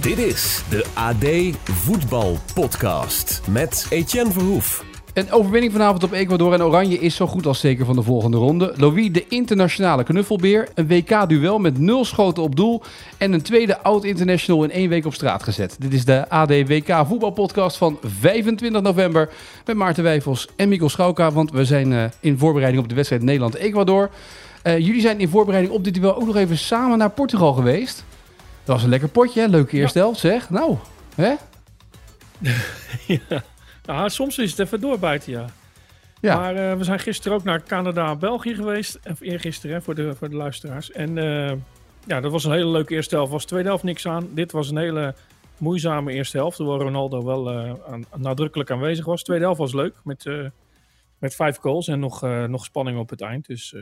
Dit is de AD Voetbal Podcast met Etienne Verhoef. Een overwinning vanavond op Ecuador en Oranje is zo goed als zeker van de volgende ronde. Louis, de internationale knuffelbeer. Een WK-duel met nul schoten op doel. En een tweede oud-international in één week op straat gezet. Dit is de AD WK voetbalpodcast van 25 november. Met Maarten Wijfels en Mikkel Schouka. Want we zijn uh, in voorbereiding op de wedstrijd Nederland-Ecuador. Uh, jullie zijn in voorbereiding op dit duel ook nog even samen naar Portugal geweest. Dat was een lekker potje, hè? Leuke eerste helft, zeg. Nou, hè? ja. Nou, soms is het even doorbijten, ja. ja. Maar uh, we zijn gisteren ook naar Canada, België geweest. En eergisteren, hè, voor de, voor de luisteraars. En uh, ja, dat was een hele leuke eerste helft. Was de tweede helft niks aan. Dit was een hele moeizame eerste helft. Waar Ronaldo wel uh, aan, nadrukkelijk aanwezig was. De tweede helft was leuk. Met, met vijf goals en nog, nog spanning op het eind. Dus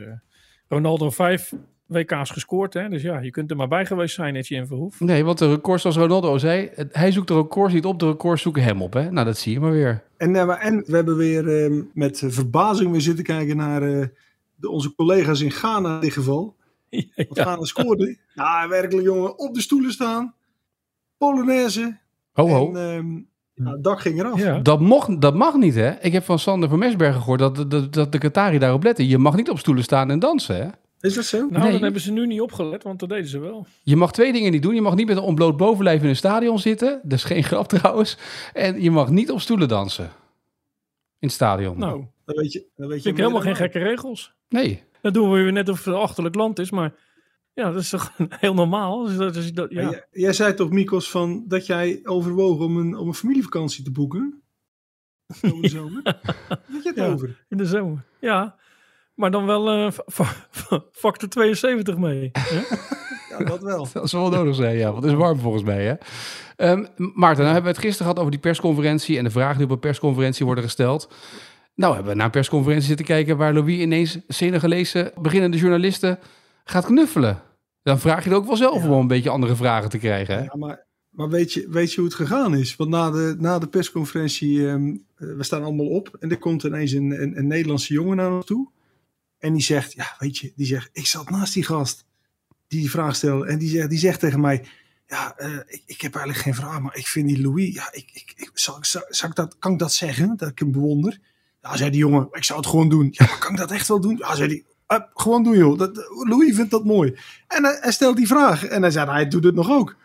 Ronaldo vijf WK's gescoord. Hè? Dus ja, je kunt er maar bij geweest zijn, Etienne Verhoef. Nee, want de records, zoals Ronaldo zei, hij zoekt de records niet op, de records zoeken hem op. Hè? Nou, dat zie je maar weer. En, uh, en we hebben weer uh, met verbazing weer zitten kijken naar uh, de, onze collega's in Ghana in dit geval. Ja, ja. Want Ghana scoorde. Ja, werkelijk jongen, op de stoelen staan. Polonaise. Ho, ho. En, um, nou, het dak ging eraf. Ja. Dat, mocht, dat mag niet, hè? Ik heb van Sander van Mesbergen gehoord dat, dat, dat de Qatari daarop letten. Je mag niet op stoelen staan en dansen, hè? Is dat zo? Nou, nee. dan hebben ze nu niet opgelet, want dat deden ze wel. Je mag twee dingen niet doen. Je mag niet met een ontbloot bovenlijf in een stadion zitten. Dat is geen grap trouwens. En je mag niet op stoelen dansen. In het stadion. Nou, dan weet je, dan weet je vind ik helemaal geen gekke regels. Nee. Dat doen we weer net of het een achterlijk land is, maar ja, dat is toch heel normaal. Dus dat is, dat, ja. Jij, jij zei toch, Mikos, van dat jij overwoog om een, om een familievakantie te boeken? Over de zomer? Weet je het ja, over? In de zomer, ja. Maar dan wel uh, factor 72 mee. ja, dat wel. Dat is wel nodig zijn, ja. Want het is warm volgens mij, hè. Um, Maarten, nou hebben we het gisteren gehad over die persconferentie... en de vragen die op een persconferentie worden gesteld. Nou hebben we naar een persconferentie zitten kijken... waar Louis ineens Senegalese beginnende journalisten gaat knuffelen. Dan vraag je er ook wel zelf ja. om een beetje andere vragen te krijgen, hè? Ja, maar, maar weet, je, weet je hoe het gegaan is? Want na de, na de persconferentie... Um, we staan allemaal op en er komt ineens een, een, een Nederlandse jongen naar ons toe... En die zegt, ja, weet je, die zegt, ik zat naast die gast die die vraag stelde. En die zegt, die zegt tegen mij, ja, uh, ik, ik heb eigenlijk geen vraag, maar ik vind die Louis, ja, ik, ik, ik, zal, ik dat, kan ik dat zeggen, dat ik hem bewonder? Ja, zei die jongen, ik zou het gewoon doen. Ja, kan ik dat echt wel doen? Ja, zei die, uh, gewoon doen joh, dat, Louis vindt dat mooi. En hij, stelt die vraag en hij zei, hij doet het nog ook.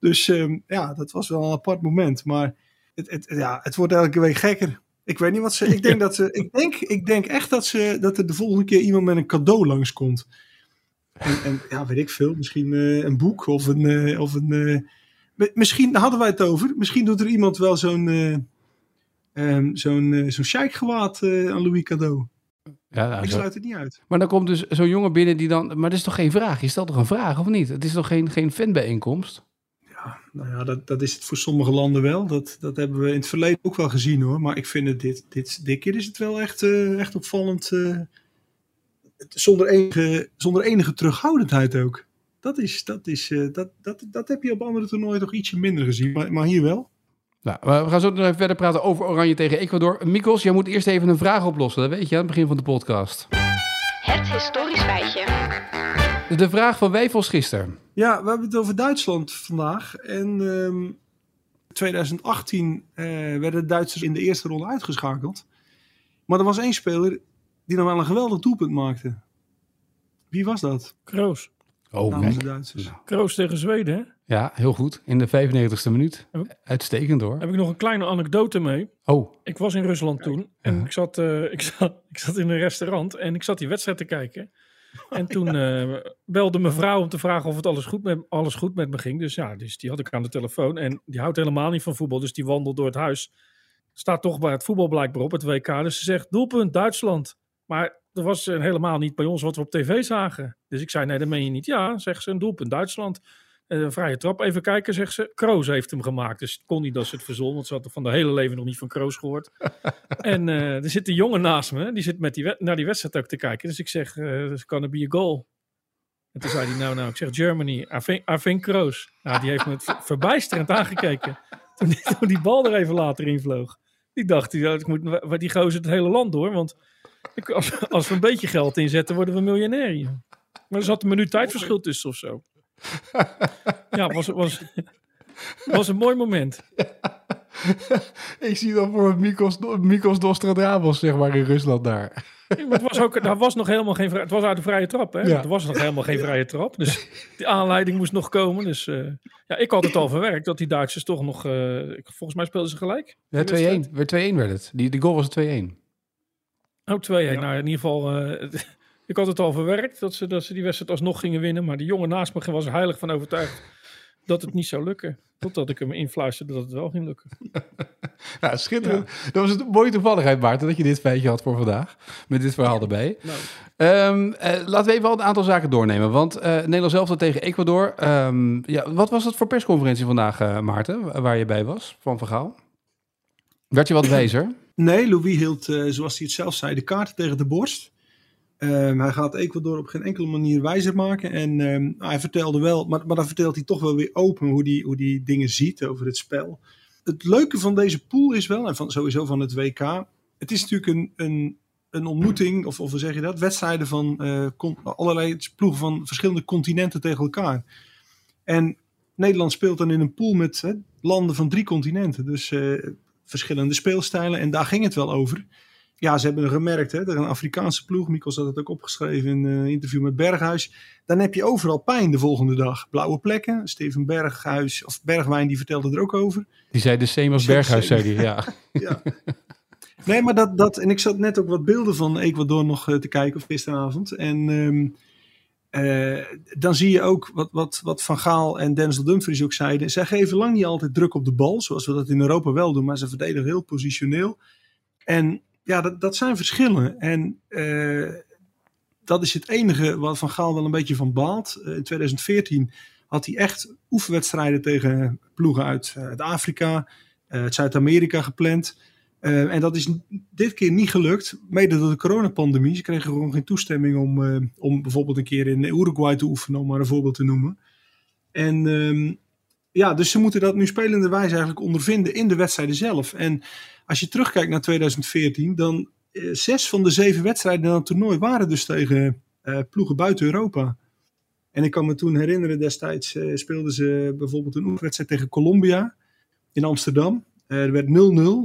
Dus um, ja, dat was wel een apart moment. Maar het, het, ja, het wordt elke week gekker. Ik weet niet wat ze. Ik denk dat ze. Ik denk, ik denk echt dat ze. Dat er de volgende keer iemand met een cadeau langskomt. En, en ja, weet ik veel. Misschien uh, een boek of een. Uh, of een uh, misschien hadden wij het over. Misschien doet er iemand wel zo'n. Um, zo'n zo'n sheikgewaad aan Louis cadeau. Ja, nou, ik sluit het niet uit. Maar dan komt dus zo'n jongen binnen die dan. Maar dat is toch geen vraag? Je stelt toch een vraag of niet? Het is toch geen, geen fanbijeenkomst? Ja, nou ja, dat, dat is het voor sommige landen wel. Dat, dat hebben we in het verleden ook wel gezien hoor. Maar ik vind het dit, dit, dit keer is het wel echt, uh, echt opvallend. Uh, zonder, enige, zonder enige terughoudendheid ook. Dat, is, dat, is, uh, dat, dat, dat heb je op andere toernooien toch ietsje minder gezien. Maar, maar hier wel. Nou, we gaan zo nog even verder praten over Oranje tegen Ecuador. Mikos, jij moet eerst even een vraag oplossen. Dat weet je aan het begin van de podcast. Het historisch feitje. De vraag van Wijfels gisteren. Ja, we hebben het over Duitsland vandaag. En um, 2018 uh, werden de Duitsers in de eerste ronde uitgeschakeld. Maar er was één speler die nog wel een geweldig doelpunt maakte. Wie was dat? Kroos. Oh, Namens de Duitsers. Kroos tegen Zweden, hè? Ja, heel goed. In de 95ste minuut. Uitstekend hoor. Heb ik nog een kleine anekdote mee. Oh. Ik was in Rusland toen en ik, zat, uh, ik, zat, ik zat in een restaurant en ik zat die wedstrijd te kijken. En toen uh, belde mijn vrouw om te vragen of het alles goed, met, alles goed met me ging. Dus ja, dus die had ik aan de telefoon. En die houdt helemaal niet van voetbal, dus die wandelt door het huis. Staat toch bij het voetbal blijkbaar op, het WK. Dus ze zegt, doelpunt Duitsland. Maar er was helemaal niet bij ons wat we op tv zagen. Dus ik zei, nee, dat meen je niet. Ja, zegt ze, een doelpunt Duitsland. Uh, vrije trap, even kijken, zegt ze. Kroos heeft hem gemaakt. Dus kon niet dat ze het verzon, want ze had van de hele leven nog niet van Kroos gehoord. en uh, er zit een jongen naast me, die zit met die naar die wedstrijd ook te kijken. Dus ik zeg, uh, kan er be a goal? En toen zei hij, nou, nou, ik zeg Germany, Arvin Kroos. Nou, die heeft me verbijsterend aangekeken. Toen die, toen die bal er even later in vloog. Die dacht, die, ik moet, die gozer het hele land door, want ik, als, als, we een beetje geld inzetten, worden we miljonair hier. Maar er zat een minuut tijdverschil tussen of zo. Ja, was, was, was een mooi moment. Ik zie dan voor Mikos, Mikos zeg maar, in Rusland daar. het was ook, daar was nog helemaal geen het was uit de vrije trap, hè? Ja. Er was nog helemaal geen vrije trap, dus die aanleiding moest nog komen. Dus uh, ja, ik had het al verwerkt dat die Duitsers toch nog, uh, volgens mij speelden ze gelijk. Ja, 2-1. Weer 2-1 werd het. Die, die goal was 2-1. Oh, 2-1. Nou, in ieder geval, uh, ik had het al verwerkt dat ze, dat ze die wedstrijd alsnog gingen winnen. Maar die jongen naast me was er heilig van overtuigd dat het niet zou lukken. Totdat ik hem influisterde dat het wel ging lukken. ja, schitterend. Dat was een mooie toevalligheid, Maarten, dat je dit feitje had voor vandaag. Met dit verhaal erbij. Nou. Um, laten we even al een aantal zaken doornemen. Want uh, Nederland zelf tegen Ecuador. Um, ja, wat was het voor persconferentie vandaag, uh, Maarten, waar je bij was, van Vergaal? Werd je wat wijzer? Nee, Louis hield, zoals hij het zelf zei, de kaarten tegen de borst. Um, hij gaat Ecuador op geen enkele manier wijzer maken. En um, hij vertelde wel, maar, maar dan vertelt hij toch wel weer open hoe hij hoe die dingen ziet over het spel. Het leuke van deze pool is wel, en van, sowieso van het WK, het is natuurlijk een, een, een ontmoeting, of, of hoe zeg je dat, wedstrijden van uh, allerlei ploegen van verschillende continenten tegen elkaar. En Nederland speelt dan in een pool met hè, landen van drie continenten, dus uh, verschillende speelstijlen. En daar ging het wel over ja, ze hebben gemerkt, hè, een Afrikaanse ploeg, Mikos had het ook opgeschreven in een uh, interview met Berghuis. Dan heb je overal pijn de volgende dag. Blauwe plekken. Steven Berghuis, of Bergwijn, die vertelde er ook over. Die zei de same als Berghuis, zei hij, ja. ja. Nee, maar dat, dat, en ik zat net ook wat beelden van Ecuador nog uh, te kijken, of gisteravond. En um, uh, dan zie je ook wat, wat, wat Van Gaal en Denzel Dumfries ook zeiden. Zij geven lang niet altijd druk op de bal, zoals we dat in Europa wel doen, maar ze verdedigen heel positioneel. En ja, dat, dat zijn verschillen. En uh, dat is het enige wat Van Gaal wel een beetje van baalt. Uh, in 2014 had hij echt oefenwedstrijden tegen ploegen uit, uh, uit Afrika, Zuid-Amerika gepland. en dat is dit keer niet gelukt, mede door de coronapandemie. Ze kregen gewoon geen toestemming om, om bijvoorbeeld een keer in Uruguay te oefenen, om maar een voorbeeld te noemen. En um, ja, dus ze moeten dat nu spelende wijze eigenlijk ondervinden in de wedstrijden zelf. En als je terugkijkt naar 2014, dan eh, zes van de zeven wedstrijden in het toernooi waren dus tegen uh, ploegen buiten Europa. En ik kan me toen herinneren, destijds uh, speelden ze bijvoorbeeld een oefenwedstrijd tegen Colombia in Amsterdam. er werd 0-0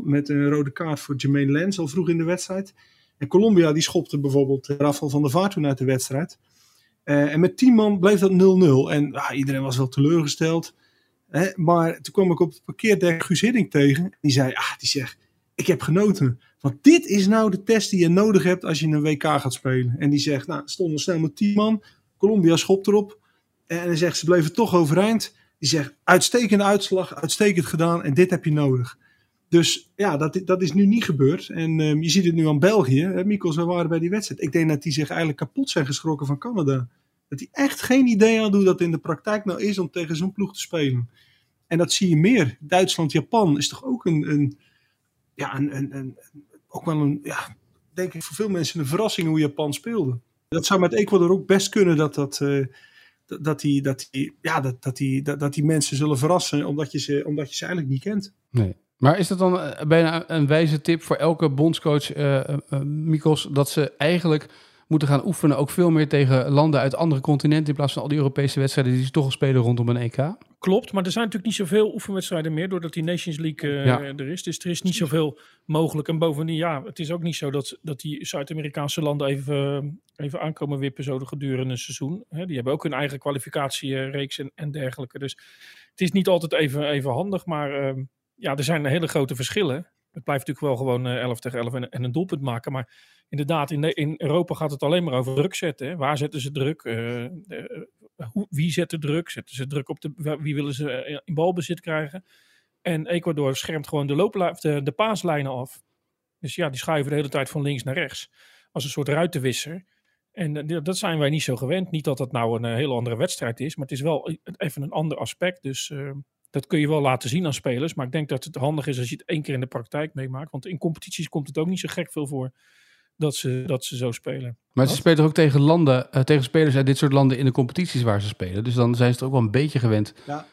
met een rode kaart voor Jermaine Lens al vroeg in de wedstrijd. En Colombia die schopte bijvoorbeeld Rafael van der Vaart toen uit de wedstrijd. en met 10 man bleef dat 0-0. En ah, iedereen was wel teleurgesteld. maar toen kwam ik op het parkeerdek Guus Hiddink tegen. Die zei, ah, die zegt, ik heb genoten. Want dit is nou de test die je nodig hebt als je een WK gaat spelen. En die zegt, nou, stonden snel met 10 man. Colombia schopt erop. En hij zegt, ze bleven toch overeind. Die zegt, uitstekende uitslag, uitstekend gedaan. En dit heb je nodig. Dus ja, dat, dat is nu niet gebeurd. En um, je ziet het nu aan België. Hè, we waren bij die wedstrijd. Ik denk dat die zich eigenlijk kapot zijn geschrokken van Canada. Dat die echt geen idee hadden hoe dat in de praktijk nou is om tegen zo'n ploeg te spelen. En dat zie je meer. Duitsland, Japan is toch ook een, een ja, een, een, ook wel een, ja, denk ik voor veel mensen een verrassing hoe Japan speelde. Dat zou met Ecuador ook best kunnen dat dat, uh, dat, die, dat, die, ja, dat, dat, die, dat, dat die mensen zullen verrassen omdat je, ze, omdat je ze eigenlijk niet kent. Nee. Maar is dat dan eh, bijna een wijze tip voor elke bondscoach, uh, Mikos, dat ze eigenlijk moeten gaan oefenen ook veel meer tegen landen uit andere continenten in plaats van al die Europese wedstrijden die ze toch al spelen rondom een EK? Klopt, maar er zijn natuurlijk niet zoveel oefenwedstrijden meer doordat die Nations League uh, er is. Dus er is niet zoveel mogelijk. En bovendien, ja, het is ook niet zo dat, dat die Zuid-Amerikaanse landen even, even aankomen wippen zo gedurende een seizoen. die hebben ook hun eigen kwalificatiereeks en, en dergelijke. Dus het is niet altijd even, even handig, maar uh, ja, er zijn hele grote verschillen. Het blijft natuurlijk wel gewoon uh, eh, 11 tegen 11 en, en, een doelpunt maken. Maar inderdaad, in, in Europa gaat het alleen maar over druk zetten. Hè. Waar zetten ze druk? Uh, wie zet de druk? Zetten ze druk op de. Wie willen ze eh, in balbezit krijgen? En Ecuador schermt gewoon de, de, de paaslijnen af. Dus ja, die schuiven de hele tijd van links naar rechts. Als een soort ruitenwisser. En dat zijn wij niet zo gewend. Niet dat het nou een hele andere wedstrijd is, maar het is wel even een ander aspect. Dus dat kun je wel laten zien aan spelers. Maar ik denk dat het handig is als je het één keer in de praktijk meemaakt. Want in competities komt het ook niet zo gek veel voor dat ze, dat ze zo spelen. Maar ze spelen ook tegen landen, uh, tegen spelers uit dit soort landen in de competities waar ze spelen. Dus dan zijn ze er ook wel een beetje gewend. Ja,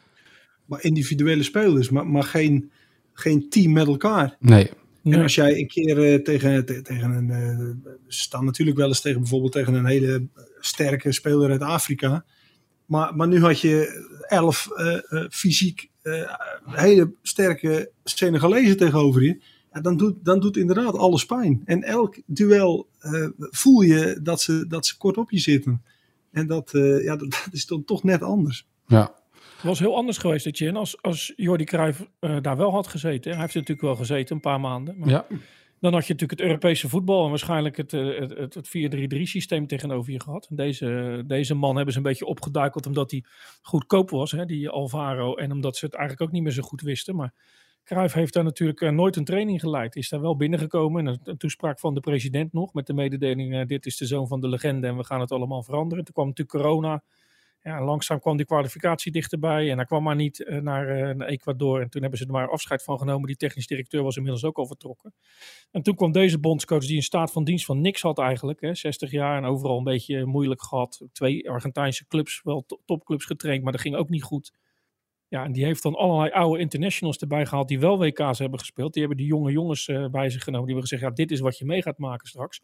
maar individuele spelers, maar, maar geen, geen team met elkaar. Nee. En als jij een keer uh, tegen, tegen een. Uh, staan natuurlijk wel eens tegen bijvoorbeeld tegen een hele sterke speler uit Afrika. Maar, maar nu had je elf fysiek hele sterke Senegalezen tegenover je ja, dan, doet, dan doet inderdaad alles pijn. En elk duel uh, voel je dat ze, dat ze kort op je zitten. En dat, uh, ja, dat, dat, is dan toch net anders. Ja. Het was heel anders geweest, als, als Jordi Cruijff uh, daar wel had gezeten. Hij heeft er natuurlijk wel gezeten, een paar maanden. Maar ja. Dan had je natuurlijk het Europese voetbal en waarschijnlijk het, het, het, het 4-3-3 systeem tegenover je gehad. En deze, deze man hebben ze een beetje opgeduikeld omdat hij goedkoop was, hè, die Alvaro. En omdat ze het eigenlijk ook niet meer zo goed wisten. Maar Cruijff heeft daar natuurlijk uh, nooit een training geleid. Is daar wel binnengekomen. En een, toespraak van de president nog. Met de mededeling: uh, dit is de zoon van de legende en we gaan het allemaal veranderen. Toen kwam natuurlijk corona. Ja, langzaam kwam die kwalificatie dichterbij. En hij kwam maar niet uh, naar, naar, Ecuador. En toen hebben ze er maar afscheid van genomen. Die technisch directeur was inmiddels ook al vertrokken. En toen kwam deze bondscoach, die een staat van dienst van niks had eigenlijk. Hè, 60 jaar en overal een beetje moeilijk gehad. Twee Argentijnse clubs, wel topclubs getraind, maar dat ging ook niet goed. Ja, en die heeft dan allerlei oude internationals erbij gehaald die wel WK's hebben gespeeld. Die hebben die jonge jongens uh, bij zich genomen. Die hebben gezegd, ja, dit is wat je mee gaat maken straks.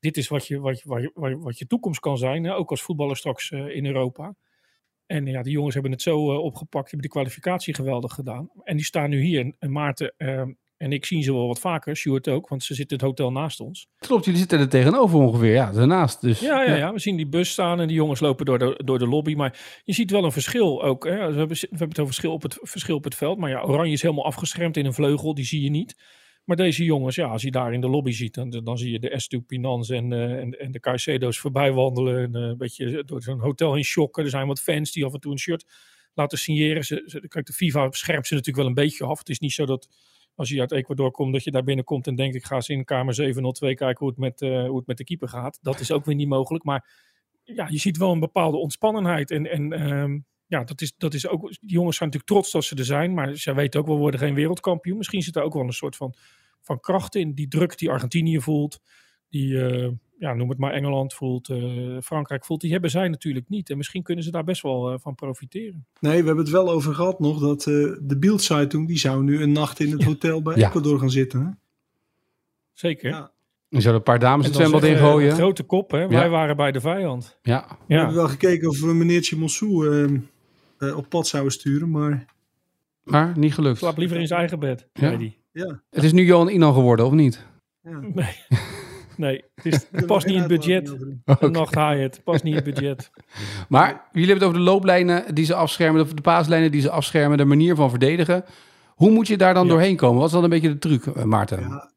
Dit is wat je, wat wat je, wat je toekomst kan zijn, hè? ook als voetballer straks uh, in Europa. En ja, die jongens hebben het zo uh, opgepakt, hebben de kwalificatie geweldig gedaan. En die staan nu hier. En Maarten ehm, en ik zie ze wel wat vaker, Stuart ook, want ze zitten het hotel naast ons. Klopt, jullie zitten er tegenover ongeveer, ja, daarnaast. Dus, ja, ja, ja, we zien die bus staan en die jongens lopen door de, door de lobby. Maar je ziet wel een verschil ook. Hè. We, hebben, we hebben het over verschil op het, verschil op het veld. Maar ja, Oranje is helemaal afgeschermd in een vleugel, die zie je niet. Maar deze jongens, ja, als je daar in de lobby ziet, dan, dan zie je de Estupinans en, uh, en, en de Caicedo's voorbij wandelen. En, uh, een beetje door zo'n hotel in shocken. Er zijn wat fans die af en toe een shirt laten signeren. Ze, ze, kijk, de FIFA schermt ze natuurlijk wel een beetje af. Het is niet zo dat als je uit Ecuador komt, dat je daar binnenkomt en denkt: ik ga eens in kamer 702 kijken hoe het, met, uh, hoe het met de keeper gaat. Dat is ook weer niet mogelijk. Maar ja, je ziet wel een bepaalde ontspannenheid. En, en um, ja, dat is, dat is ook. Die jongens zijn natuurlijk trots dat ze er zijn. Maar zij weten ook wel, we worden geen wereldkampioen. Misschien zit er ook wel een soort van, van kracht in. Die druk die Argentinië voelt. Die, uh, ja, noem het maar Engeland voelt, uh, Frankrijk voelt, die hebben zij natuurlijk niet. En misschien kunnen ze daar best wel uh, van profiteren. Nee, we hebben het wel over gehad nog dat uh, de Bildzeitung, die zou nu een nacht in het hotel bij ja. Ecuador gaan zitten. Hè? Zeker. Ja. Er zouden een paar dames het zwembad ingooien. Een grote kop, hè? Wij waren bij de vijand. Ja. We hebben wel gekeken of we meneertje Monsou op pad zouden sturen, maar... Maar niet gelukt. Slaap liever in zijn eigen bed, ja. die. Ja. Het is nu Johan Inan geworden, of niet? Ja. Nee. Nee, het, is, het past niet in het budget. Okay. Nacht het past niet in het budget. Maar jullie hebben het over de looplijnen die ze afschermen, of de paaslijnen die ze afschermen, de manier van verdedigen. Hoe moet je daar dan ja. doorheen komen? Wat is dan een beetje de truc, Maarten? Ja.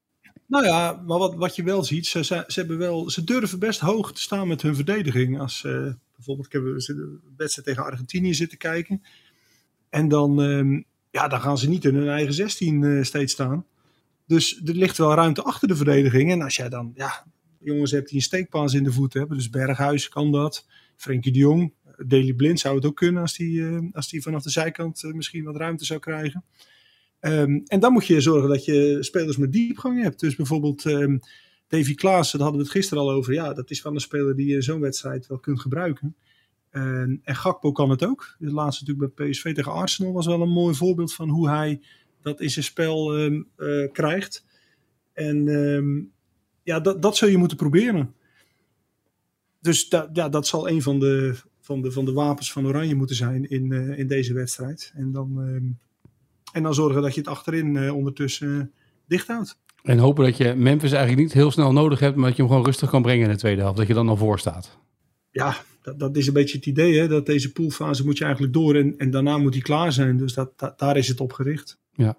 Nou ja, maar wat, wat je wel ziet, ze, ze, ze, hebben wel, ze durven best hoog te staan met hun verdediging. Als uh, bijvoorbeeld, ik heb een wedstrijd tegen Argentinië zitten kijken. En dan, um, ja, dan gaan ze niet in hun eigen 16 uh, steeds staan. Dus er ligt wel ruimte achter de verdediging. En als jij dan, ja, jongens hebt die een steekpaas in de voet hebben. Dus Berghuis kan dat. Frenkie de Jong. Daley Blind zou het ook kunnen als die, uh, als die vanaf de zijkant uh, misschien wat ruimte zou krijgen. Um, en dan moet je zorgen dat je spelers met diepgang hebt. Dus bijvoorbeeld um, Davy Klaassen, daar hadden we het gisteren al over. Ja, dat is wel een speler die je zo'n wedstrijd wel kunt gebruiken. En, en Gakpo kan het ook. De laatste natuurlijk bij PSV tegen Arsenal was wel een mooi voorbeeld van hoe hij dat in zijn spel um, uh, krijgt. En um, ja, dat, dat zul je moeten proberen. Dus da, ja, dat zal een van de, van, de, van de wapens van Oranje moeten zijn in, uh, in deze wedstrijd. En dan, um, en dan zorgen dat je het achterin uh, ondertussen dicht houdt. En hopen dat je Memphis eigenlijk niet heel snel nodig hebt, maar dat je hem gewoon rustig kan brengen in de tweede helft. Dat je dan al voor staat. Ja, dat, dat is een beetje het idee. Hè? Dat deze poolfase moet je eigenlijk door en, en daarna moet hij klaar zijn. Dus dat, dat, daar is het op gericht. Ja.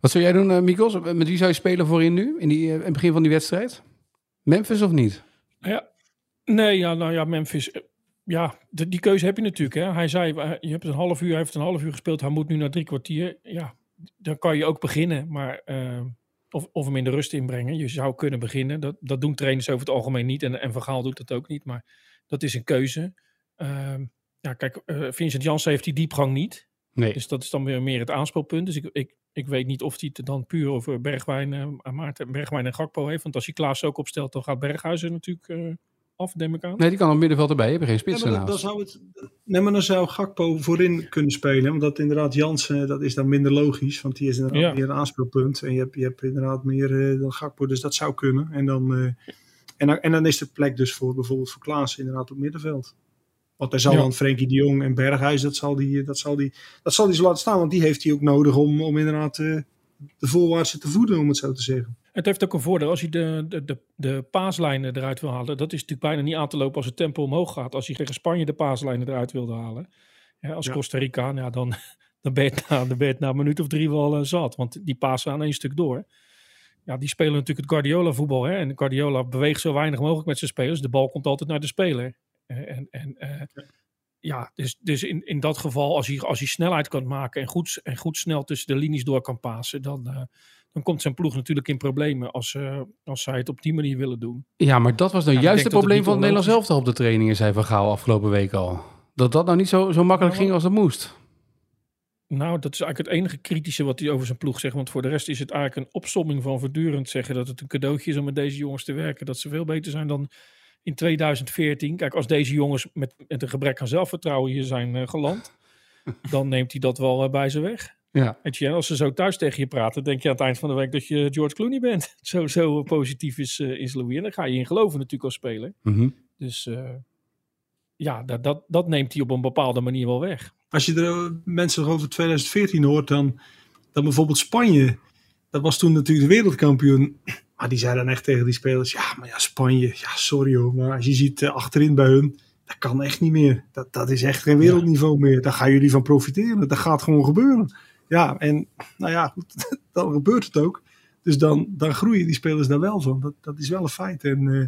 Wat zou jij doen, uh, Mikos? Met wie zou je spelen voorin nu, in, die, uh, in het begin van die wedstrijd? Memphis of niet? Ja, nee, ja, nou ja, Memphis. Ja, de, die keuze heb je natuurlijk. Hè. Hij zei, je hebt een half uur, hij heeft een half uur gespeeld, hij moet nu naar drie kwartier. Ja, dan kan je ook beginnen. Maar of, of hem in de rust inbrengen. Je zou kunnen beginnen. Dat, dat doen trainers over het algemeen niet. En, en Van Gaal doet dat ook niet. Maar dat is een keuze. Ehm, ja, kijk, Vincent Janssen heeft die diepgang niet. Nee. Dus dat is dan weer meer het aanspeelpunt. Dus ik, ik, ik weet niet of hij het dan puur over Bergwijn, uh, Maarten, Bergwijn en Gakpo heeft. Want als hij Klaas ook opstelt, dan gaat Berghuizen natuurlijk uh, af, neem ik aan. Nee, die kan op middenveld erbij hebben, geen spits ja, dan, zou het, Nee, maar dan zou Gakpo voorin kunnen spelen. Omdat inderdaad Jansen, dat is dan minder logisch. Want die is inderdaad ja. meer een aanspeelpunt. En je hebt, je hebt inderdaad meer uh, dan Gakpo, dus dat zou kunnen. En dan, en, dan, en dan is de plek dus voor bijvoorbeeld voor Klaas inderdaad op middenveld. Want hij zal ja. dan Frenkie de Jong en Berghuis, dat zal die, dat zal die, dat zal die zo laten staan. Want die heeft hij ook nodig om, om inderdaad uh, de voorwaartse te voeden, om het zo te zeggen. Het heeft ook een voordeel als je de, de, de, de paaslijnen eruit wil halen. Dat is natuurlijk bijna niet aan te lopen als het tempo omhoog gaat. Als je tegen Spanje de paaslijnen eruit wilde halen. Ja, als ja. Costa Rica, ja, dan, dan, ben je na, dan ben je het na een minuut of drie wel uh, zat. Want die pasen aan één stuk door. Ja, die spelen natuurlijk het Guardiola voetbal. Hè? En Guardiola beweegt zo weinig mogelijk met zijn spelers. De bal komt altijd naar de speler. En, en uh, ja, dus, dus in, in dat geval, als hij, als hij snelheid kan maken en goed, en goed snel tussen de linies door kan passen, dan, uh, dan komt zijn ploeg natuurlijk in problemen als, uh, als zij het op die manier willen doen. Ja, maar dat was nou ja, juist het probleem het van het Nederlands elftal op de trainingen, zei Van Gaal afgelopen week al. Dat dat nou niet zo, zo makkelijk nou, ging als het moest. Nou, dat is eigenlijk het enige kritische wat hij over zijn ploeg zegt. Want voor de rest is het eigenlijk een opsomming van voortdurend zeggen dat het een cadeautje is om met deze jongens te werken. Dat ze veel beter zijn dan in 2014. Kijk, als deze jongens met, met een gebrek aan zelfvertrouwen hier zijn uh, geland, dan neemt hij dat wel uh, bij ze weg. Ja. En als ze zo thuis tegen je praten, denk je aan het eind van de week dat je George Clooney bent. Zo, zo positief is, uh, is Louis. En dan ga je in geloven natuurlijk als speler. Mm -hmm. Dus ja, dat, dat, dat neemt hij op een bepaalde manier wel weg. Als je er mensen over 2014 hoort, dan, dan bijvoorbeeld Spanje. Dat was toen natuurlijk de wereldkampioen. Maar die zei dan echt tegen die spelers: Ja, maar ja, Spanje, ja, sorry hoor. Maar als je ziet uh, achterin bij hun, dat kan echt niet meer. Dat, dat is echt geen wereldniveau meer. Daar gaan jullie van profiteren. Dat gaat gewoon gebeuren. Ja, en nou ja, goed, dan gebeurt het ook. Dus dan, dan groeien die spelers daar wel van. Dat, dat is wel een feit. En uh,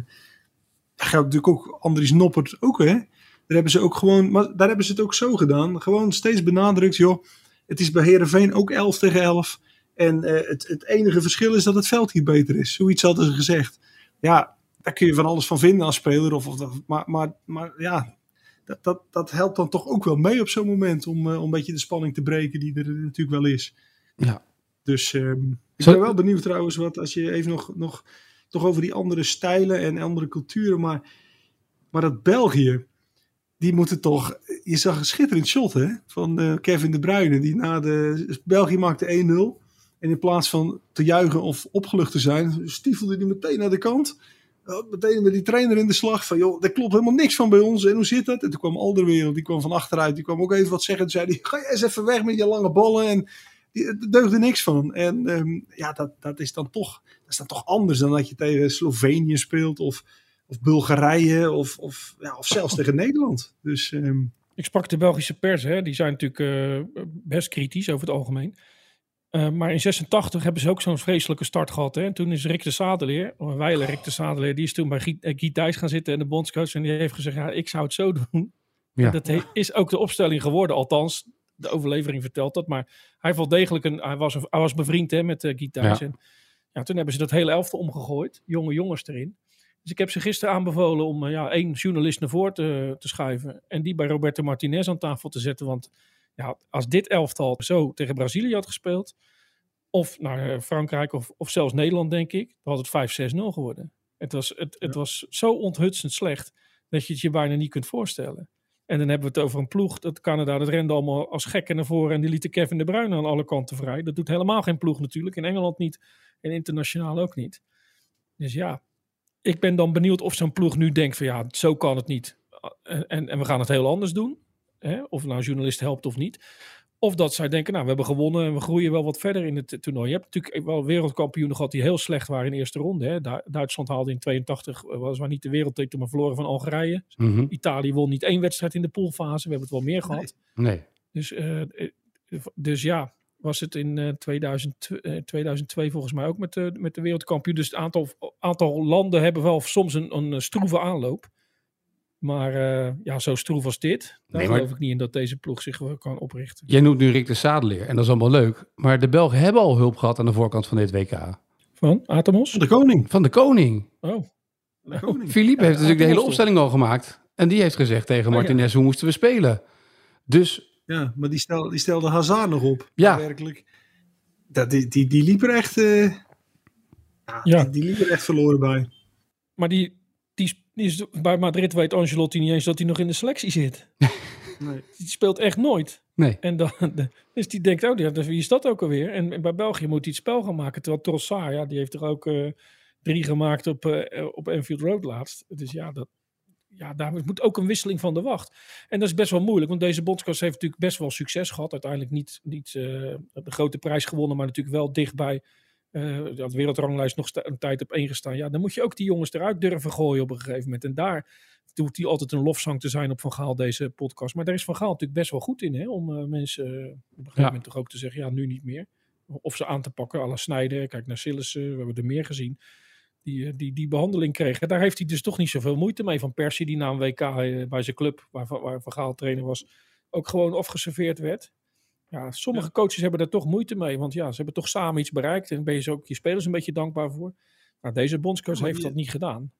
dat geldt natuurlijk ook Andries Noppert ook, hè. Daar hebben ze ook gewoon, maar daar hebben ze het ook zo gedaan. Gewoon steeds benadrukt, joh. Het is bij Herenveen ook 11 tegen 11. En uh, het, het, enige verschil is dat het veld hier beter is. Zoiets hadden ze gezegd. Ja, daar kun je van alles van vinden als speler. Of, of, maar, maar, maar ja, dat, dat, dat helpt dan toch ook wel mee op zo'n moment. Om, uh, om een beetje de spanning te breken die er natuurlijk wel is. Ja. Dus um, ik ben wel benieuwd trouwens wat als je even nog, nog toch over die andere stijlen en andere culturen. Maar, maar dat België, die moeten toch. Je zag een schitterend shot hè, van uh, Kevin de Bruyne. Die na de. België maakte 1-0. En in plaats van te juichen of opgelucht te zijn, stiefelde hij meteen naar de kant. Meteen met die trainer in de slag van, joh, er klopt helemaal niks van bij ons. En hoe zit dat? En toen kwam Alderwereld, die kwam van achteruit. Die kwam ook even wat zeggen. Toen zei hij, ga je eens even weg met je lange ballen. En er deugde niks van. En um, ja, dat, dat, is dan toch, dat is dan toch anders dan dat je tegen Slovenië speelt. Of, of Bulgarije. Of, of, ja, of zelfs tegen Nederland. Dus... Um, ik sprak de Belgische pers, hè. die zijn natuurlijk uh, best kritisch over het algemeen. Uh, maar in 86 hebben ze ook zo'n vreselijke start gehad. Hè? En toen is Rick de Sadeleer, of Weiler Rick de Sadeleer, die is toen bij Guy Thijs gaan zitten en de bondscoach. En die heeft gezegd, ja, ik zou het zo doen. Ja. Dat is ook de opstelling geworden, althans. De overlevering vertelt dat. Maar hij, wel degelijk een, hij, was, hij was bevriend hè, met uh, Guy Thijs. Ja. En ja, toen hebben ze dat hele elftal omgegooid. Jonge jongens erin. Dus ik heb ze gisteren aanbevolen om ja, één journalist naar voren te, te schuiven. En die bij Roberto Martinez aan tafel te zetten. Want ja, als dit elftal zo tegen Brazilië had gespeeld, of naar Frankrijk of, of zelfs Nederland, denk ik, dan had het 5-6-0 geworden. Het was, het, het was zo onthutsend slecht dat je het je bijna niet kunt voorstellen. En dan hebben we het over een ploeg, dat Canada, dat rende allemaal als gekken naar voren en die lieten Kevin de Bruyne aan alle kanten vrij. Dat doet helemaal geen ploeg natuurlijk, in Engeland niet en internationaal ook niet. Dus ja, ik ben dan benieuwd of zo'n ploeg nu denkt van ja, zo kan het niet. En, en, en we gaan het heel anders doen. Hè? Of nou een journalist helpt of niet. Of dat zij denken, nou, we hebben gewonnen en we groeien wel wat verder in het toernooi. Je hebt natuurlijk wel wereldkampioenen gehad die heel slecht waren in de eerste ronde. Hè. Duitsland haalde in 82, eh, was maar niet de wereldtitel, maar verloren van Algerije. Mm -hmm. Italië won niet één wedstrijd in de poolfase. We hebben het wel meer gehad. Nee. nee. Dus, uh, dus ja, was het in uh, 2000, 2002 volgens mij ook met de, met de wereldkampioen. Dus het aantal, aantal landen hebben wel soms een, een stroeve aanloop. Maar uh, ja, zo stroef als dit, daar nee, geloof ik niet in dat deze ploeg zich kan oprichten. Jij noemt nu Rick de Sadeleer en dat is allemaal leuk. Maar de Belgen hebben al hulp gehad aan de voorkant van dit WK. Van Atemos? De koning. Van de koning. Oh. De koning. Philippe heeft natuurlijk de hele opstelling al gemaakt. En die heeft gezegd tegen Martinez, hoe moesten we spelen? Dus Ja, maar die, stel, die stelde Hazard nog op. Ja. Werkelijk. Dat, die, die, die liep er echt... eh, ja, Ja. Die, die liep er echt verloren bij. Maar die, die is, bij Madrid weet Ancelotti niet eens dat hij nog in de selectie zit. Nee. Die speelt echt nooit. nee. En dan, dus die denkt, oh, ja, dus wie is dat ook alweer? En bij België moet hij het spel gaan maken. Terwijl Trossard, ja, die heeft er ook eh, drie gemaakt op, eh, op Enfield Road laatst. Dus ja, dat, ja, daar moet ook een wisseling van de wacht. En dat is best wel moeilijk, want deze bondscoach heeft natuurlijk best wel succes gehad. Uiteindelijk niet, niet eh, de grote prijs gewonnen, maar natuurlijk wel dichtbij. Eh de wereldranglijst nog een tijd op één gestaan. Ja, dan moet je ook die jongens eruit durven gooien op een gegeven moment. En daar doet hij altijd een lofzang te zijn op Van Gaal, deze podcast. Maar daar is Van Gaal natuurlijk best wel goed in, hè? om eh, mensen eh, op een gegeven Ja. moment toch ook te zeggen, ja, nu niet meer. Of ze aan te pakken, alle snijden. Kijk naar Sillissen, we hebben er meer gezien. Die, die, die behandeling kregen. Daar heeft hij dus toch niet zoveel moeite mee. Van Persie, die na een WK bij zijn club, waar, waar Van Gaal trainer was, ook gewoon afgeserveerd werd. Ja, sommige coaches hebben daar toch moeite mee. Want ja, ze hebben toch samen iets bereikt. En ben je ze ook je spelers een beetje dankbaar voor. Maar deze bondscoach Ja, maar heeft dat niet gedaan.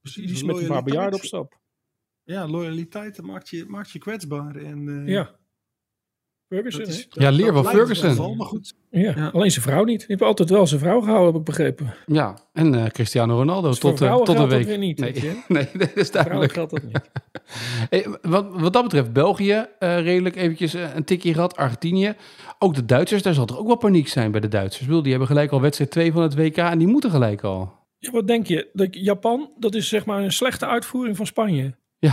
Precies, Die is met een paar bejaarden op stap. Ja, loyaliteit maakt je, maakt je kwetsbaar. En, eh, Ja. Ferguson, is- Ja, leer Ferguson. wel, maar goed. Ja, Ja. alleen zijn vrouw niet. Die heeft altijd wel zijn vrouw gehouden, heb ik begrepen. Ja, en eh, Cristiano Ronaldo Dus voor tot, eh, vrouwen tot een dat week. weer niet, nee, weet je. nee, dat is duidelijk. geldt dat niet. Hey, wat, wat dat betreft, België eh, redelijk eventjes een tikje gehad. Argentinië. Ook de Duitsers, daar zal er ook wel paniek zijn bij de Duitsers. Ik bedoel, Die hebben gelijk al wedstrijd 2 van het WK en die moeten gelijk al. Ja, wat denk je? Dat Japan, dat is zeg maar een slechte uitvoering van Spanje. Ja.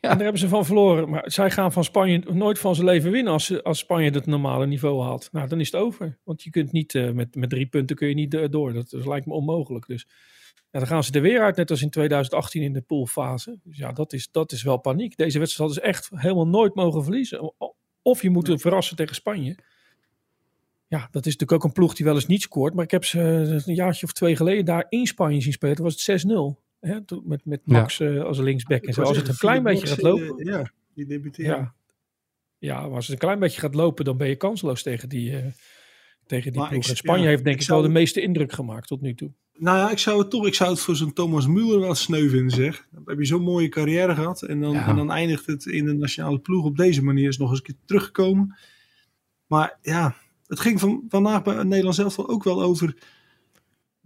Ja. En daar hebben ze van verloren. Maar zij gaan van Spanje nooit van zijn leven winnen als, als Spanje het normale niveau haalt. Nou, dan is het over. Want je kunt niet, eh, met, met drie punten kun je niet eh, door. Dat, dat lijkt me onmogelijk. Dus ja, dan gaan ze er weer uit, net als in 2018 in de poolfase. Dus ja, dat is, dat is wel paniek. Deze wedstrijd hadden ze echt helemaal nooit mogen verliezen. Of je moet verrassen tegen Spanje. Ja, dat is natuurlijk ook een ploeg die wel eens niet scoort. Maar ik heb ze eh, een jaartje of twee geleden daar in Spanje zien spelen. Toen was het 6-0. Hè, met, met Max eh, als linksback en zo. Als het een klein beetje gaat lopen. Eh, ja, die debuteert. Ja. ja, maar als het een klein beetje gaat lopen, dan ben je kansloos tegen die, eh, tegen die Maar ploeg. ik- En Spanje ja, heeft denk ik ik, zou- wel de meeste indruk gemaakt tot nu toe. Nou ja, ik zou het toch, ik zou het voor zo'n Thomas Müller wel sneu vinden, zeg. Dan heb je zo'n mooie carrière gehad en dan, Ja. en dan eindigt het in de nationale ploeg op deze manier. Is nog eens een keer teruggekomen. Maar ja, het ging van, vandaag bij Nederland zelf ook wel over.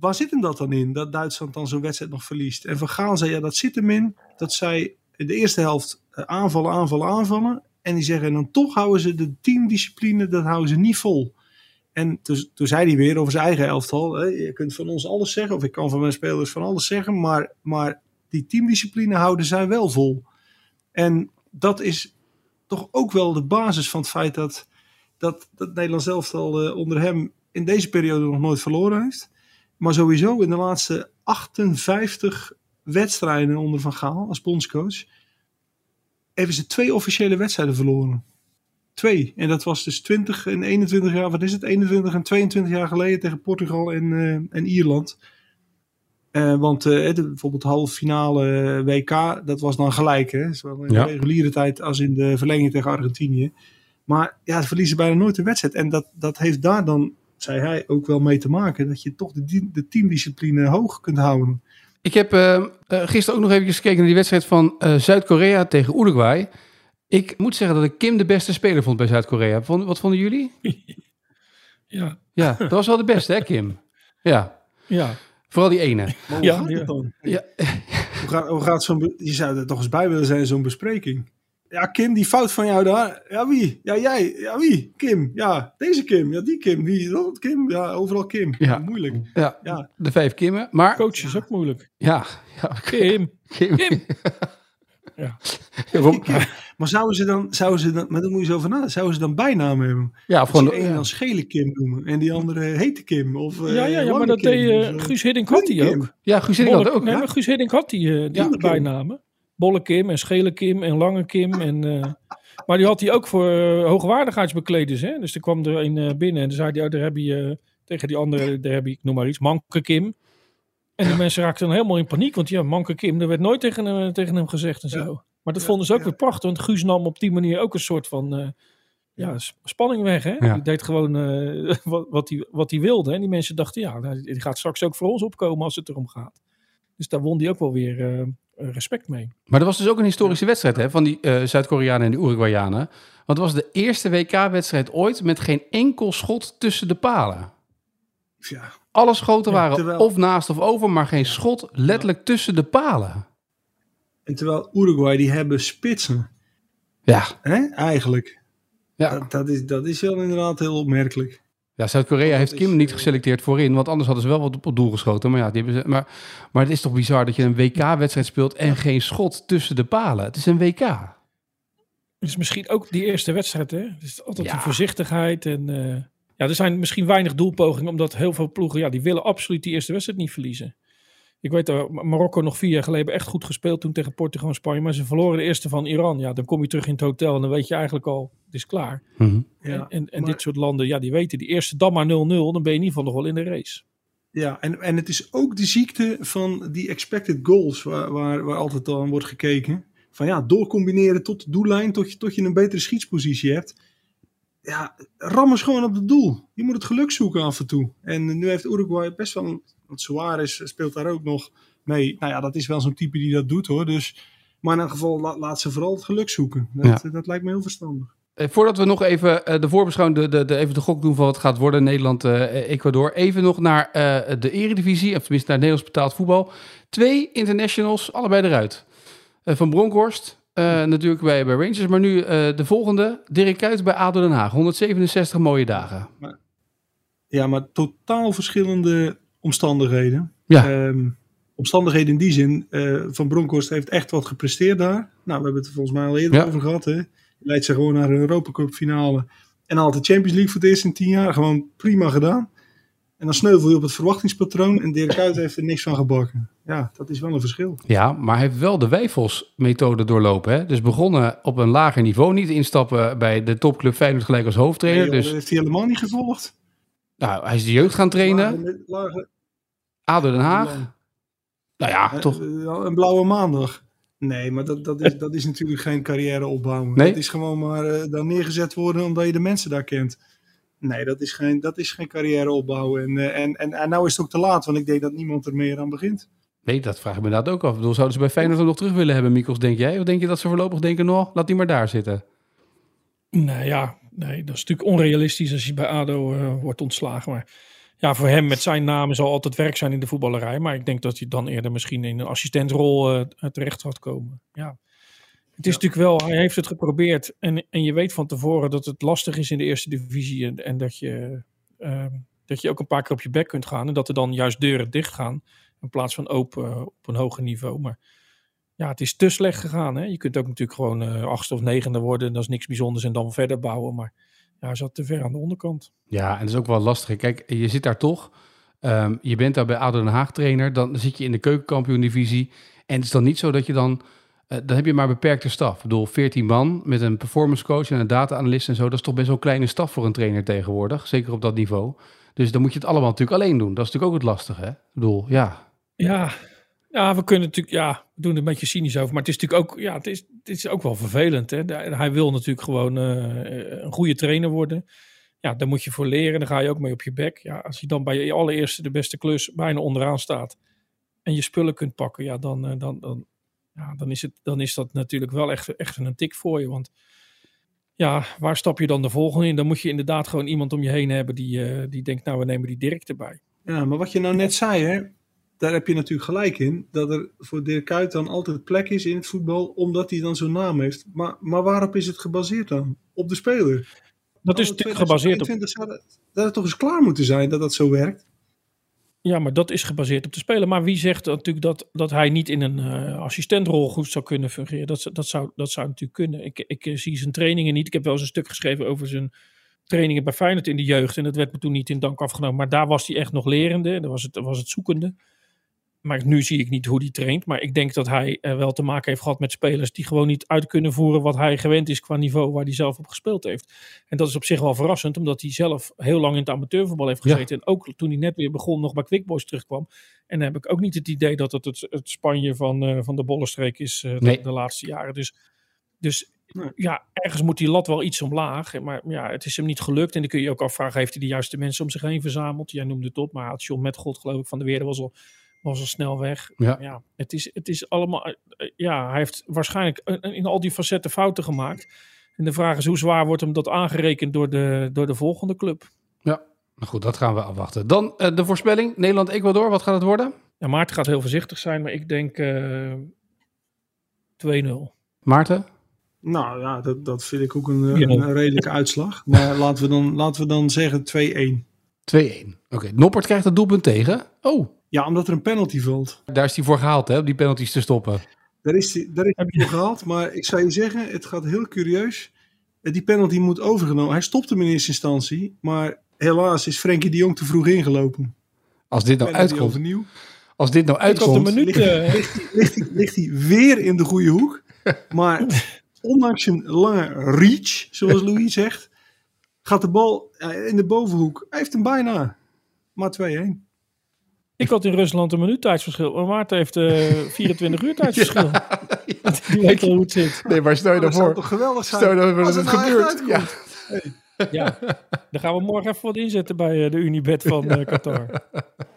Waar zit hem dat dan in? Dat Duitsland dan zo'n wedstrijd nog verliest. En Van Gaal zei, ja, dat zit hem in. Dat zij in de eerste helft eh, aanvallen, aanvallen, aanvallen. En die zeggen, en dan toch houden ze de teamdiscipline, dat houden ze niet vol. En toen, toen zei hij weer over zijn eigen elftal. Hè, je kunt van ons alles zeggen, of ik kan van mijn spelers van alles zeggen. Maar, maar die teamdiscipline houden zij wel vol. En dat is toch ook wel de basis van het feit dat, dat, dat Nederland elftal uh, onder hem in deze periode nog nooit verloren heeft. Maar sowieso in de laatste 58 wedstrijden onder Van Gaal als bondscoach. Hebben ze twee officiële wedstrijden verloren. Twee. En dat was dus 20 en 21 jaar, wat is het? 21 en 22 jaar geleden tegen Portugal en, uh, en Ierland. Uh, want uh, de, bijvoorbeeld halve finale WK, dat was dan gelijk. Hè? Zowel in ja. de reguliere tijd als in de verlenging tegen Argentinië. Maar ja, ze verliezen bijna nooit de wedstrijd. En dat, dat heeft daar dan, zei hij, ook wel mee te maken. Dat je toch de, de teamdiscipline hoog kunt houden. Ik heb uh, gisteren ook nog even gekeken naar die wedstrijd van uh, Zuid-Korea tegen Uruguay. Ik moet zeggen dat ik Kim de beste speler vond bij Zuid-Korea. Wat vonden jullie? ja. Ja, dat was wel de beste, hè, Kim? Ja. Ja. Vooral die ene. Maar hoe Ja, gaat ja. het dan? Ja. Hoe gaat, hoe gaat zo'n... Je zou er toch eens bij willen zijn, zo'n bespreking. Ja, Kim, die fout van jou daar. Ja, wie? Ja, jij. Ja, wie? Kim. Ja, deze Kim. Ja, die Kim. Wie? Dat Kim. Ja, overal Kim. Ja. Moeilijk. Ja, Ja. de vijf Kimmen. Maar Coach is ook moeilijk. ja, ja Kim. Kim. Kim. Ja. Maar zouden ze dan... Zouden ze dan maar dan moet je zo van nadenken. Zouden ze dan bijnamen hebben? Ja, of gewoon. ene ja. dan schele Kim noemen. En die andere hete Kim. Of, eh, Ja, ja, ja, lange maar dat Kim, deed eh, eh, Guus Hiddink had die ook. Ja, Guus Hiddink had ook. nee, maar Guus Hiddink had die, eh, die Ja, bijnamen. Bolle Kim en Schele Kim en Lange Kim. En, eh, maar die had hij ook voor eh, hoogwaardigheidsbekleders. Hè? Dus er kwam er een eh, binnen en dan zei hij, oh, daar heb je tegen die andere, daar heb je, ik noem maar iets, Manke Kim. En de mensen raakten dan helemaal in paniek. Want ja, Manke Kim, dat werd nooit tegen, hem- tegen hem gezegd en zo. Maar dat vonden ze ook weer prachtig. Want Guus nam op die manier ook een soort van... eh, ja, spanning weg. Hè? Die deed gewoon uh, wat, wat, hij, wat hij wilde. En die mensen dachten, ja, die gaat straks ook voor ons opkomen als het erom gaat. Dus daar won hij ook wel weer uh, respect mee. Maar er was dus ook een historische wedstrijd hè, van die uh, Zuid-Koreanen en de Uruguayanen. Want het was de eerste WK-wedstrijd ooit met geen enkel schot tussen de palen. Ja. Alle schoten waren of naast of over, maar geen schot letterlijk tussen de palen. En terwijl Uruguay, die hebben spitsen. Ja. Hè? Eigenlijk. Ja. Dat, dat, is, dat is wel inderdaad heel opmerkelijk. Ja, Zuid-Korea heeft Kim niet geselecteerd voorin, want anders hadden ze wel wat op doel geschoten. Maar ja, die hebben ze, maar, maar het is toch bizar dat je een WK-wedstrijd speelt en geen schot tussen de palen. Het is een WK. Het is misschien ook die eerste wedstrijd, hè? Het is altijd die voorzichtigheid en... Uh, ja, er zijn misschien weinig doelpogingen, omdat heel veel ploegen, ja, die willen absoluut die eerste wedstrijd niet verliezen. Ik weet dat Marokko nog vier jaar geleden echt goed gespeeld toen tegen Portugal en Spanje. Maar ze verloren de eerste van Iran. Ja, dan kom je terug in het hotel en dan weet je eigenlijk al, het is klaar. Mhm. ja, en en dit soort landen, ja, die weten die eerste dan maar 0-0. Dan ben je in ieder geval nog wel in de race. Ja, en, en het is ook de ziekte van die expected goals waar, waar, waar altijd aan wordt gekeken. Van ja, doorcombineren tot de doellijn, tot je, tot je een betere schietspositie hebt. Ja, ram eens gewoon op het doel. Je moet het geluk zoeken af en toe. En nu heeft Uruguay best wel een want Suarez speelt daar ook nog mee. Nou ja, dat is wel zo'n type die dat doet hoor. Dus, maar in elk geval laat ze vooral het geluk zoeken. Dat, dat lijkt me heel verstandig. Eh, voordat we nog even uh, de voorbeschouwing, de, de, de, even de gok doen van wat gaat worden Nederland-Ecuador. Uh, even nog naar uh, de eredivisie, of tenminste naar Nederlands betaald voetbal. Twee internationals, allebei eruit. van Bronkhorst, natuurlijk bij, bij Rangers. Maar nu de volgende, Dirk Kuyt bij ADO Den Haag. 167 mooie dagen. ja, maar totaal verschillende omstandigheden. Ja. Ehm, omstandigheden in die zin. Uh, Van Bronckhorst heeft echt wat gepresteerd daar. Nou, we hebben het er volgens mij al eerder over gehad. Hè. Leidt ze gewoon naar een Europa Cup finale. En haalt de Champions League voor het eerst in tien jaar. Gewoon prima gedaan. En dan sneuvel je op het verwachtingspatroon. En Dirk Kuyt heeft er niks van gebakken. Ja, dat is wel een verschil. Ja, maar hij heeft wel de Wijfels-methode doorlopen. Hè? Dus begonnen op een lager niveau. Niet instappen bij de topclub Feyenoord gelijk als hoofdtrainer. Nee, dus... Dat heeft hij helemaal niet gevolgd. Nou, hij is de jeugd gaan trainen. Lager, ADO Den Haag? Nou ja, toch. Een blauwe maandag. Nee, maar dat, dat, is, dat is natuurlijk geen carrière opbouwen. Nee? Dat is gewoon maar uh, daar neergezet worden omdat je de mensen daar kent. Nee, dat is geen, dat is geen carrière opbouwen. En, uh, en, en, en nou is het ook te laat, want ik denk dat niemand er meer aan begint. Nee, dat vraag ik me inderdaad ook af. Ik bedoel, zouden ze bij Feyenoord nog terug willen hebben, Mikos, denk jij? Of denk je dat ze voorlopig denken, nog, laat die maar daar zitten? Nou ja, nee, dat is natuurlijk onrealistisch als je bij ADO uh, wordt ontslagen. Maar ja, voor hem met zijn naam zal altijd werk zijn in de voetballerij. Maar ik denk dat hij dan eerder misschien in een assistentrol uh, terecht gaat komen. Ja. Het is natuurlijk wel, hij heeft het geprobeerd. En, en je weet van tevoren dat het lastig is in de eerste divisie. En, en dat, je, uh, dat je ook een paar keer op je bek kunt gaan. En dat er dan juist deuren dicht gaan. In plaats van open uh, op een hoger niveau. Maar ja, het is te slecht gegaan. Hè? Je kunt ook natuurlijk gewoon achtste of negende worden. Dat is niks bijzonders. En dan verder bouwen. Maar hij zat te ver aan de onderkant. Ja, en dat is ook wel lastig. Kijk, je zit daar toch. Um, je bent daar bij ADO Den Haag trainer. Dan zit je in de keukenkampioen divisie. En het is dan niet zo dat je dan... Uh, dan heb je maar beperkte staf. Ik bedoel, 14 man met een performance coach en een data-analyst en zo. Dat is toch best wel een kleine staf voor een trainer tegenwoordig. Zeker op dat niveau. Dus dan moet je het allemaal natuurlijk alleen doen. Dat is natuurlijk ook het lastige, hè? Ik bedoel, ja. Ja, ja, we kunnen natuurlijk, ja, we doen er een beetje cynisch over. Maar het is natuurlijk ook, ja, het is, het is ook wel vervelend. Hè? Hij wil natuurlijk gewoon uh, een goede trainer worden. Ja, daar moet je voor leren. Dan ga je ook mee op je bek. Ja, als je dan bij je allereerste de beste klus bijna onderaan staat. En je spullen kunt pakken. Ja, dan, uh, dan, dan, ja, dan, is het, dan is dat natuurlijk wel echt, echt een tik voor je. Want ja, waar stap je dan de volgende in? Dan moet je inderdaad gewoon iemand om je heen hebben die, uh, die denkt, nou we nemen die Dirk erbij. Ja, maar wat je nou net zei, hè? Daar heb je natuurlijk gelijk in, dat er voor Dirk Kuyt dan altijd plek is in het voetbal, omdat hij dan zo'n naam heeft. Maar, maar waarop is het gebaseerd dan? Op de speler? Dat is natuurlijk gebaseerd op... Dat, dat het toch eens klaar moeten zijn dat dat zo werkt? Ja, maar dat is gebaseerd op de speler. Maar wie zegt natuurlijk dat, dat hij niet in een uh, assistentrol goed zou kunnen fungeren? Dat, dat, zou, dat zou natuurlijk kunnen. Ik, ik uh, zie zijn trainingen niet. Ik heb wel eens een stuk geschreven over zijn trainingen bij Feyenoord in de jeugd. En dat werd me toen niet in dank afgenomen. Maar daar was hij echt nog lerende. Daar was het, was het zoekende maar nu zie ik niet hoe die traint. Maar ik denk dat hij uh, wel te maken heeft gehad met spelers die gewoon niet uit kunnen voeren wat hij gewend is qua niveau waar hij zelf op gespeeld heeft. En dat is op zich wel verrassend, omdat hij zelf heel lang in het amateurvoetbal heeft gezeten. En ook toen hij net weer begon, nog bij Quick Boys terugkwam. En dan heb ik ook niet het idee dat het het, het Spanje van, uh, van de Bollenstreek is uh, de, de, laatste jaren. Dus, dus ja, ergens moet die lat wel iets omlaag. Maar ja, het is hem niet gelukt. En dan kun je ook afvragen, heeft hij de juiste mensen om zich heen verzameld? Jij noemde het op, maar had John met God geloof ik van de Weerde was al, was al snel weg. Ja. ja het, is, het is allemaal... eh, Ja, hij heeft waarschijnlijk eh, in al die facetten fouten gemaakt. En de vraag is, hoe zwaar wordt hem dat aangerekend door de, door de volgende club? Ja, nou goed, dat gaan we afwachten. Dan eh, de voorspelling. Nederland-Ecuador, wat gaat het worden? Ja, Maarten gaat heel voorzichtig zijn, maar ik denk eh 2-0. Maarten? Nou ja, dat, dat vind ik ook een, eh, Ja. een redelijke uitslag. Maar laten we dan, laten we dan zeggen 2-1. 2-1. Oké, Noppert krijgt het doelpunt tegen. Oh, Ja, omdat er een penalty valt. daar is hij voor gehaald, hè, om die penalties te stoppen. Daar is hij daar is hij voor gehaald. Maar ik zou je zeggen, het gaat heel curieus. Eh, Die penalty moet overgenomen. Hij stopte hem in eerste instantie. Maar helaas is Frenkie de Jong te vroeg ingelopen. Als dit nou uitkomt, overnieuw. als dit nou een uitkomt, minuut... ligt, ligt, hij- ligt, hij- ligt hij weer in de goede hoek. Maar ondanks zijn lange reach, zoals Louis zegt, gaat de bal eh, in de bovenhoek. Hij heeft hem bijna. Maar 2-1. Ik had in Rusland een minuut tijdsverschil. Maar Maarten heeft eh 24 uur tijdsverschil. Die weet al hoe het zit. Nee, maar stel je dat nou zou voor. toch geweldig zijn? Stel je dat het nou gebeurt. Ja. Ja, daar gaan we morgen even wat inzetten bij eh, de Unibet van eh, Qatar.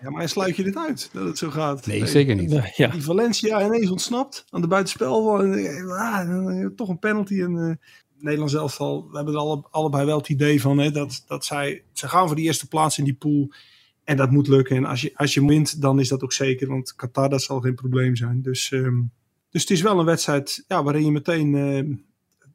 Ja, maar sluit je dit uit dat het zo gaat? Nee, zeker niet. Nee, ja. Die Valencia ineens ontsnapt aan de buitenspel. En, ah, toch een penalty. En, eh, Nederland zelf al, we hebben er alle, allebei wel het idee van hè, dat, dat zij, ze gaan voor die eerste plaats in die pool. En dat moet lukken. En als je, als je wint, dan is dat ook zeker. Want Qatar, dat zal geen probleem zijn. Dus, ehm, dus het is wel een wedstrijd ja, waarin je meteen eh,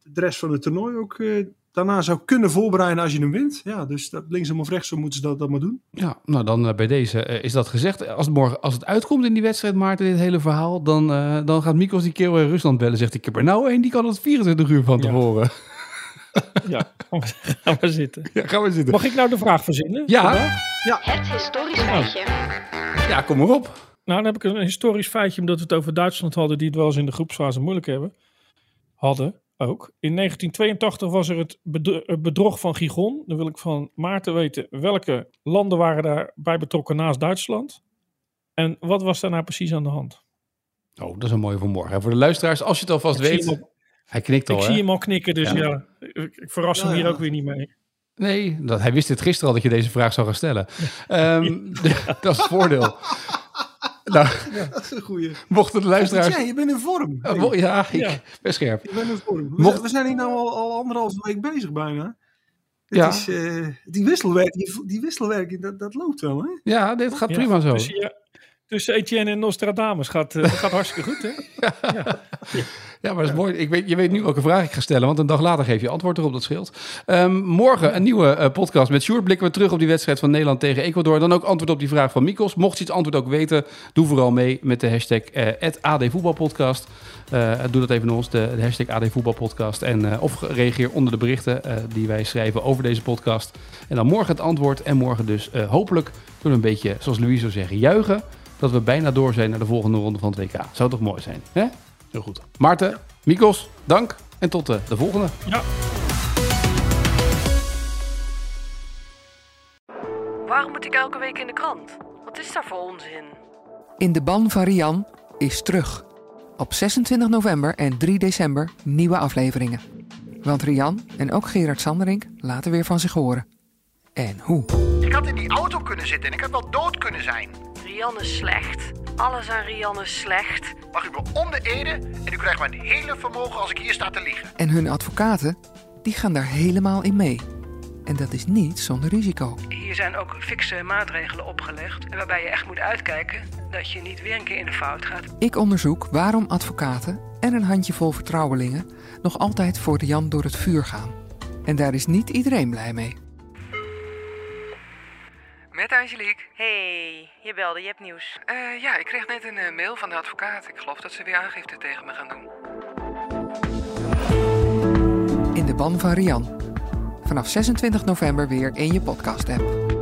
de rest van het toernooi ook eh, daarna zou kunnen voorbereiden als je hem wint. Ja, dus dat, linksom of rechtsom moeten ze dat, dat maar doen. Ja, nou dan eh, bij deze is dat gezegd. Als het morgen, als het uitkomt in die wedstrijd, Maarten, dit hele verhaal, dan, eh, dan gaat Mikos die keer in Rusland bellen. Zegt ik heb er nou één, die kan het 24 uur van tevoren. ja, gaan we zitten. Ja, gaan we zitten. Mag ik nou de vraag verzinnen? Ja. Vandaag? Het historisch feitje. Ja, kom maar op. Nou, dan heb ik een historisch feitje, omdat we het over Duitsland hadden, die het wel eens in de groepsfase moeilijk hebben. Hadden ook. In 1982 was er het bedro- het bedrog van Gigon. Dan wil ik van Maarten weten, welke landen waren daarbij betrokken naast Duitsland? En wat was daar nou precies aan de hand? Oh, dat is een mooie voor morgen. Voor de luisteraars, als je het alvast Ik weet. Hij knikt al, Ik hè? zie hem al knikken, dus Ja. ja, ik, ik verras hem hier ja. ook weer niet mee. Nee, dat, hij wist het gisteren al dat je deze vraag zou gaan stellen. Ehm, dat is het voordeel. nou, Dat is een goeie. mochten de luisteraars... Ja, je bent in vorm. Oh, ja, ik Ja. ben scherp. Je bent in vorm. We, Mocht- zijn- we zijn hier nou al, al anderhalve week bezig bijna. Het Ja. is, eh, die wisselwerking, die wisselwerking dat, dat loopt wel, hè? Ja, dit gaat Ja, prima zo. Dus, ja, tussen Etienne en Nostradamus gaat, eh, gaat hartstikke goed, hè? Ja, maar dat is mooi. Ik weet, je weet nu welke vraag ik ga stellen, want een dag later geef je antwoord erop, dat scheelt. Ehm, morgen een nieuwe eh, podcast met Sjoerd. Blikken we terug op die wedstrijd van Nederland tegen Ecuador. Dan ook antwoord op die vraag van Mikos. Mocht je het antwoord ook weten, doe vooral mee met de hashtag eh @advoetbalpodcast. Doe dat even naar ons, de, hashtag ADvoetbalpodcast. En, of reageer onder de berichten die wij schrijven over deze podcast. En dan morgen het antwoord. En morgen dus hopelijk kunnen we een beetje, zoals Louise zou zeggen, juichen. Dat we bijna door zijn naar de volgende ronde van het WK. Zou toch mooi zijn, hè? Heel goed. Maarten, Mikos, dank. En tot eh, de volgende. Ja. Waarom moet ik elke week in de krant? Wat is daar voor onzin? In de ban van Rian is terug. Op 26 november en 3 december nieuwe afleveringen. Want Rian en ook Gerard Sanderink laten weer van zich horen. En hoe? Ik had in die auto kunnen zitten en ik had wel dood kunnen zijn. Rian is slecht. Alles aan Rian is slecht. Mag u me onder Ede en u krijgt mijn hele vermogen als ik hier sta te liegen. En hun advocaten, die gaan daar helemaal in mee. En dat is niet zonder risico. Hier zijn ook fikse maatregelen opgelegd. Waarbij je echt moet uitkijken dat je niet weer een keer in de fout gaat. Ik onderzoek waarom advocaten en een handjevol vertrouwelingen nog altijd voor Rian door het vuur gaan. En daar is niet iedereen blij mee. Met Angelique. hey, je belde, je hebt nieuws. Eh, ja, ik kreeg net een eh, mail van de advocaat. Ik geloof dat ze weer aangifte tegen me gaan doen. In de ban van Rian. Vanaf 26 november weer in je podcast-app.